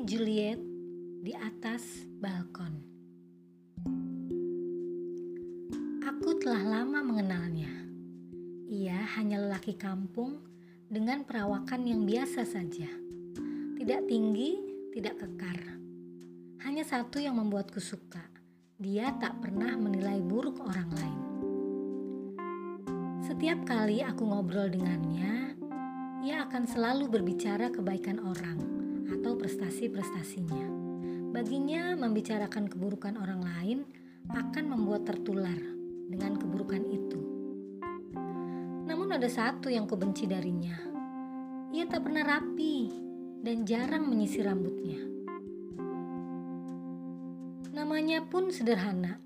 Juliet di atas balkon. Aku telah lama mengenalnya. Ia hanya lelaki kampung dengan perawakan yang biasa saja. Tidak tinggi, tidak kekar. Hanya satu yang membuatku suka. Dia tak pernah menilai buruk orang lain. Setiap kali aku ngobrol dengannya, ia akan selalu berbicara kebaikan orang atau prestasi-prestasinya. Baginya, membicarakan keburukan orang lain akan membuat tertular dengan keburukan itu. Namun, ada satu yang kubenci darinya: ia tak pernah rapi dan jarang menyisir rambutnya. Namanya pun sederhana,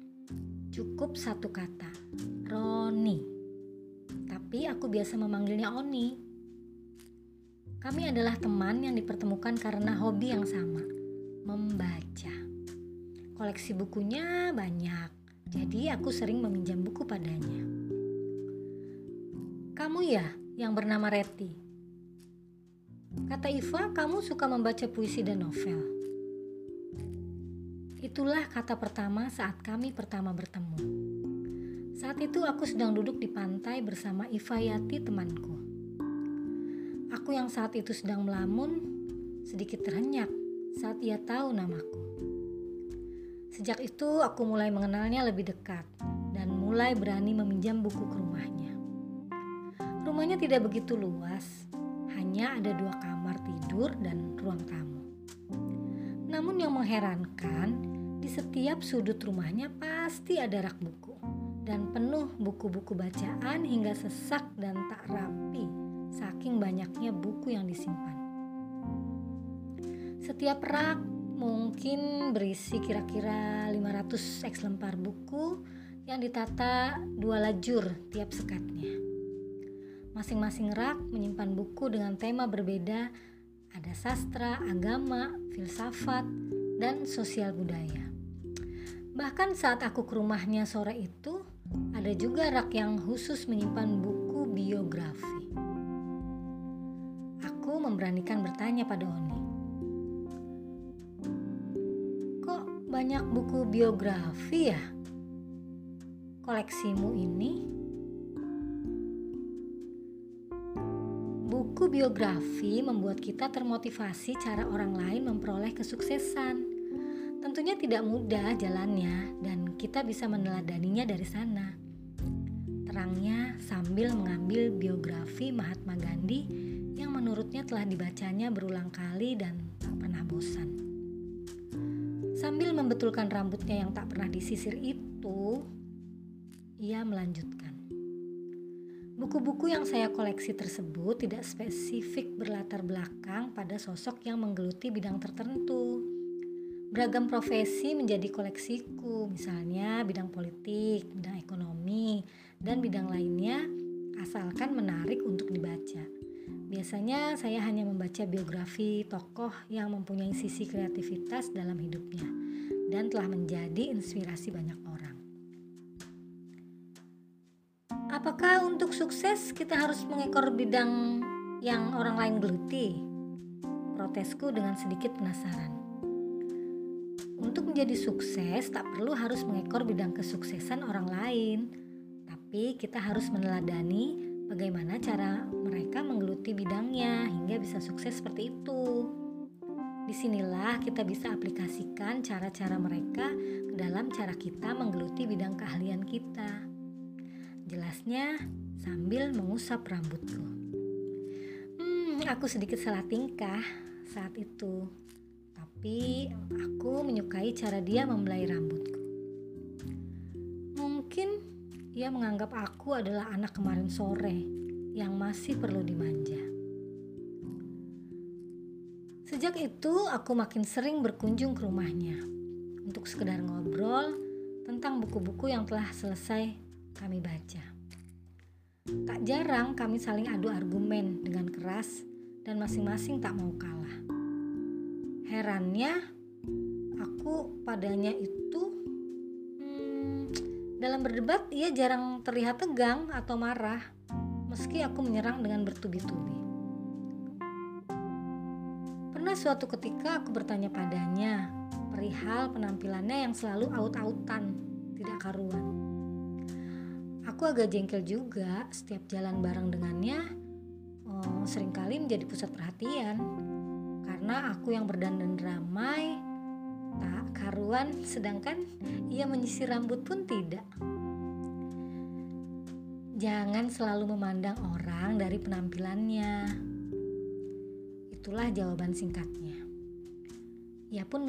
cukup satu kata: Roni. Tapi aku biasa memanggilnya Oni. Kami adalah teman yang dipertemukan karena hobi yang sama membaca. Koleksi bukunya banyak, jadi aku sering meminjam buku padanya. Kamu ya yang bernama Reti? Kata Iva, kamu suka membaca puisi dan novel. Itulah kata pertama saat kami pertama bertemu. Saat itu aku sedang duduk di pantai bersama Iva Yati temanku. Aku yang saat itu sedang melamun, sedikit terhenyak saat ia tahu namaku. Sejak itu aku mulai mengenalnya lebih dekat dan mulai berani meminjam buku ke rumahnya. Rumahnya tidak begitu luas, hanya ada dua kamar tidur dan ruang tamu. Namun yang mengherankan, di setiap sudut rumahnya pasti ada rak buku dan penuh buku-buku bacaan hingga sesak dan tak rapi saking banyaknya buku yang disimpan. Setiap rak mungkin berisi kira-kira 500 eks lembar buku yang ditata dua lajur tiap sekatnya. Masing-masing rak menyimpan buku dengan tema berbeda, ada sastra, agama, filsafat, dan sosial budaya. Bahkan saat aku ke rumahnya sore itu, ada juga rak yang khusus menyimpan buku biografi. Memberanikan bertanya pada Oni, banyak buku biografi ya? Koleksimu ini? Buku biografi membuat kita termotivasi cara orang lain memperoleh kesuksesan. Tentunya tidak mudah jalannya dan kita bisa meneladaninya dari sana. Terangnya sambil mengambil biografi Mahatma Gandhi yang menurutnya telah dibacanya berulang kali dan tak pernah bosan. Sambil membetulkan rambutnya yang tak pernah disisir itu, ia melanjutkan. Buku-buku yang saya koleksi tersebut tidak spesifik berlatar belakang pada sosok yang menggeluti bidang tertentu. Beragam profesi menjadi koleksiku, misalnya bidang politik, bidang ekonomi, dan bidang lainnya, asalkan menarik untuk dibaca. Biasanya saya hanya membaca biografi tokoh yang mempunyai sisi kreativitas dalam hidupnya dan telah menjadi inspirasi banyak orang. Apakah untuk sukses kita harus mengekor bidang yang orang lain geluti? Protesku dengan sedikit penasaran. Untuk menjadi sukses tak perlu harus mengekor bidang kesuksesan orang lain, tapi kita harus meneladani bagaimana cara mereka menggeluti bidangnya hingga bisa sukses seperti itu. Di sinilah kita bisa aplikasikan cara-cara mereka ke dalam cara kita menggeluti bidang keahlian kita. Jelasnya sambil mengusap rambutku. Hmm, aku sedikit salah tingkah saat itu. Tapi aku menyukai cara dia membelai rambutku. Ia menganggap aku adalah anak kemarin sore yang masih perlu dimanja. Sejak itu, aku makin sering berkunjung ke rumahnya untuk sekedar ngobrol tentang buku-buku yang telah selesai kami baca. Tak jarang kami saling adu argumen dengan keras dan masing-masing tak mau kalah. Herannya, aku padanya itu dalam berdebat, ia jarang terlihat tegang atau marah, meski aku menyerang dengan bertubi-tubi. Pernah suatu ketika aku bertanya padanya perihal penampilannya yang selalu aut-autan, tidak karuan. Aku agak jengkel juga setiap jalan bareng dengannya oh, sering kali menjadi pusat perhatian karena aku yang berdandan ramai tak karuan sedangkan ia menyisir rambut pun tidak. Jangan selalu memandang orang dari penampilannya. Itulah jawaban singkatnya. Ia pun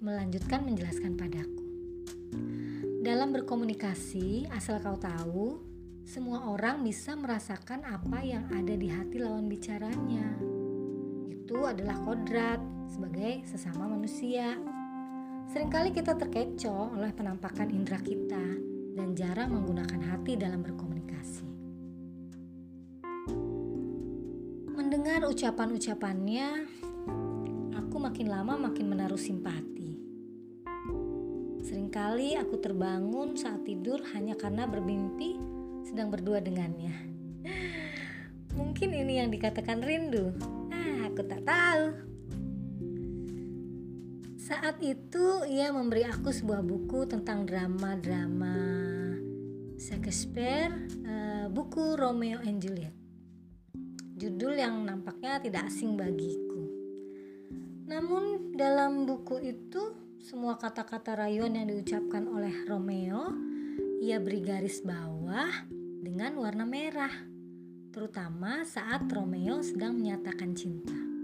melanjutkan menjelaskan padaku. Dalam berkomunikasi, asal kau tahu, semua orang bisa merasakan apa yang ada di hati lawan bicaranya. Itu adalah kodrat sebagai sesama manusia. Seringkali kita terkecoh oleh penampakan indera kita dan jarang menggunakan hati dalam berkomunikasi. Mendengar ucapan-ucapannya, aku makin lama makin menaruh simpati. Seringkali aku terbangun saat tidur hanya karena bermimpi sedang berdua dengannya. Mungkin ini yang dikatakan rindu. Ah, aku tak tahu. Saat itu ia memberi aku sebuah buku tentang drama-drama Shakespeare, uh, buku Romeo and Juliet. Judul yang nampaknya tidak asing bagiku. Namun dalam buku itu semua kata-kata rayuan yang diucapkan oleh Romeo ia beri garis bawah dengan warna merah, terutama saat Romeo sedang menyatakan cinta.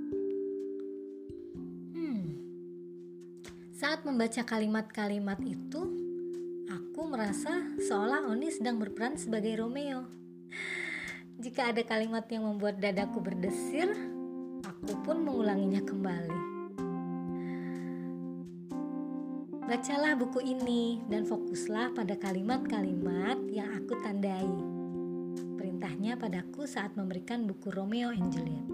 Membaca kalimat-kalimat itu, aku merasa seolah Oni sedang berperan sebagai Romeo. Jika ada kalimat yang membuat dadaku berdesir, aku pun mengulanginya kembali. Bacalah buku ini dan fokuslah pada kalimat-kalimat yang aku tandai. Perintahnya padaku saat memberikan buku Romeo and Juliet.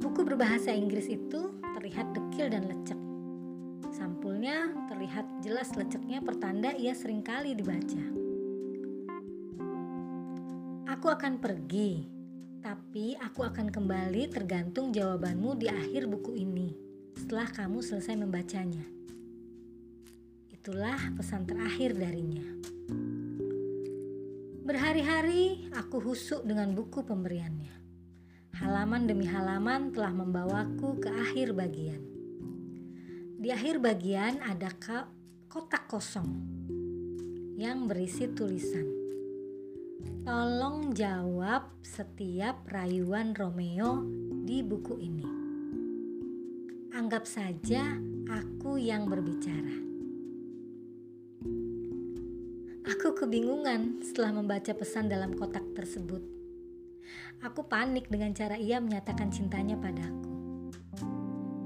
Buku berbahasa Inggris itu terlihat dekil dan lecek Sampulnya terlihat jelas leceknya pertanda ia sering kali dibaca. Aku akan pergi, tapi aku akan kembali tergantung jawabanmu di akhir buku ini setelah kamu selesai membacanya. Itulah pesan terakhir darinya. Berhari-hari aku husuk dengan buku pemberiannya. Halaman demi halaman telah membawaku ke akhir bagian. Di akhir bagian ada kotak kosong yang berisi tulisan. Tolong jawab setiap rayuan Romeo di buku ini. Anggap saja aku yang berbicara. Aku kebingungan setelah membaca pesan dalam kotak tersebut. Aku panik dengan cara ia menyatakan cintanya padaku.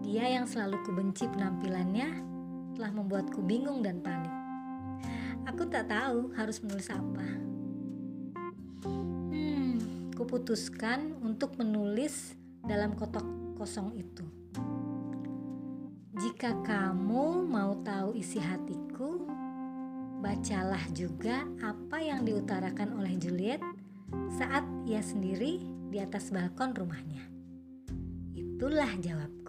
Dia yang selalu kubenci penampilannya telah membuatku bingung dan panik. Aku tak tahu harus menulis apa. Hmm, kuputuskan untuk menulis dalam kotak kosong itu. Jika kamu mau tahu isi hatiku, bacalah juga apa yang diutarakan oleh Juliet saat ia sendiri di atas balkon rumahnya. Itulah jawab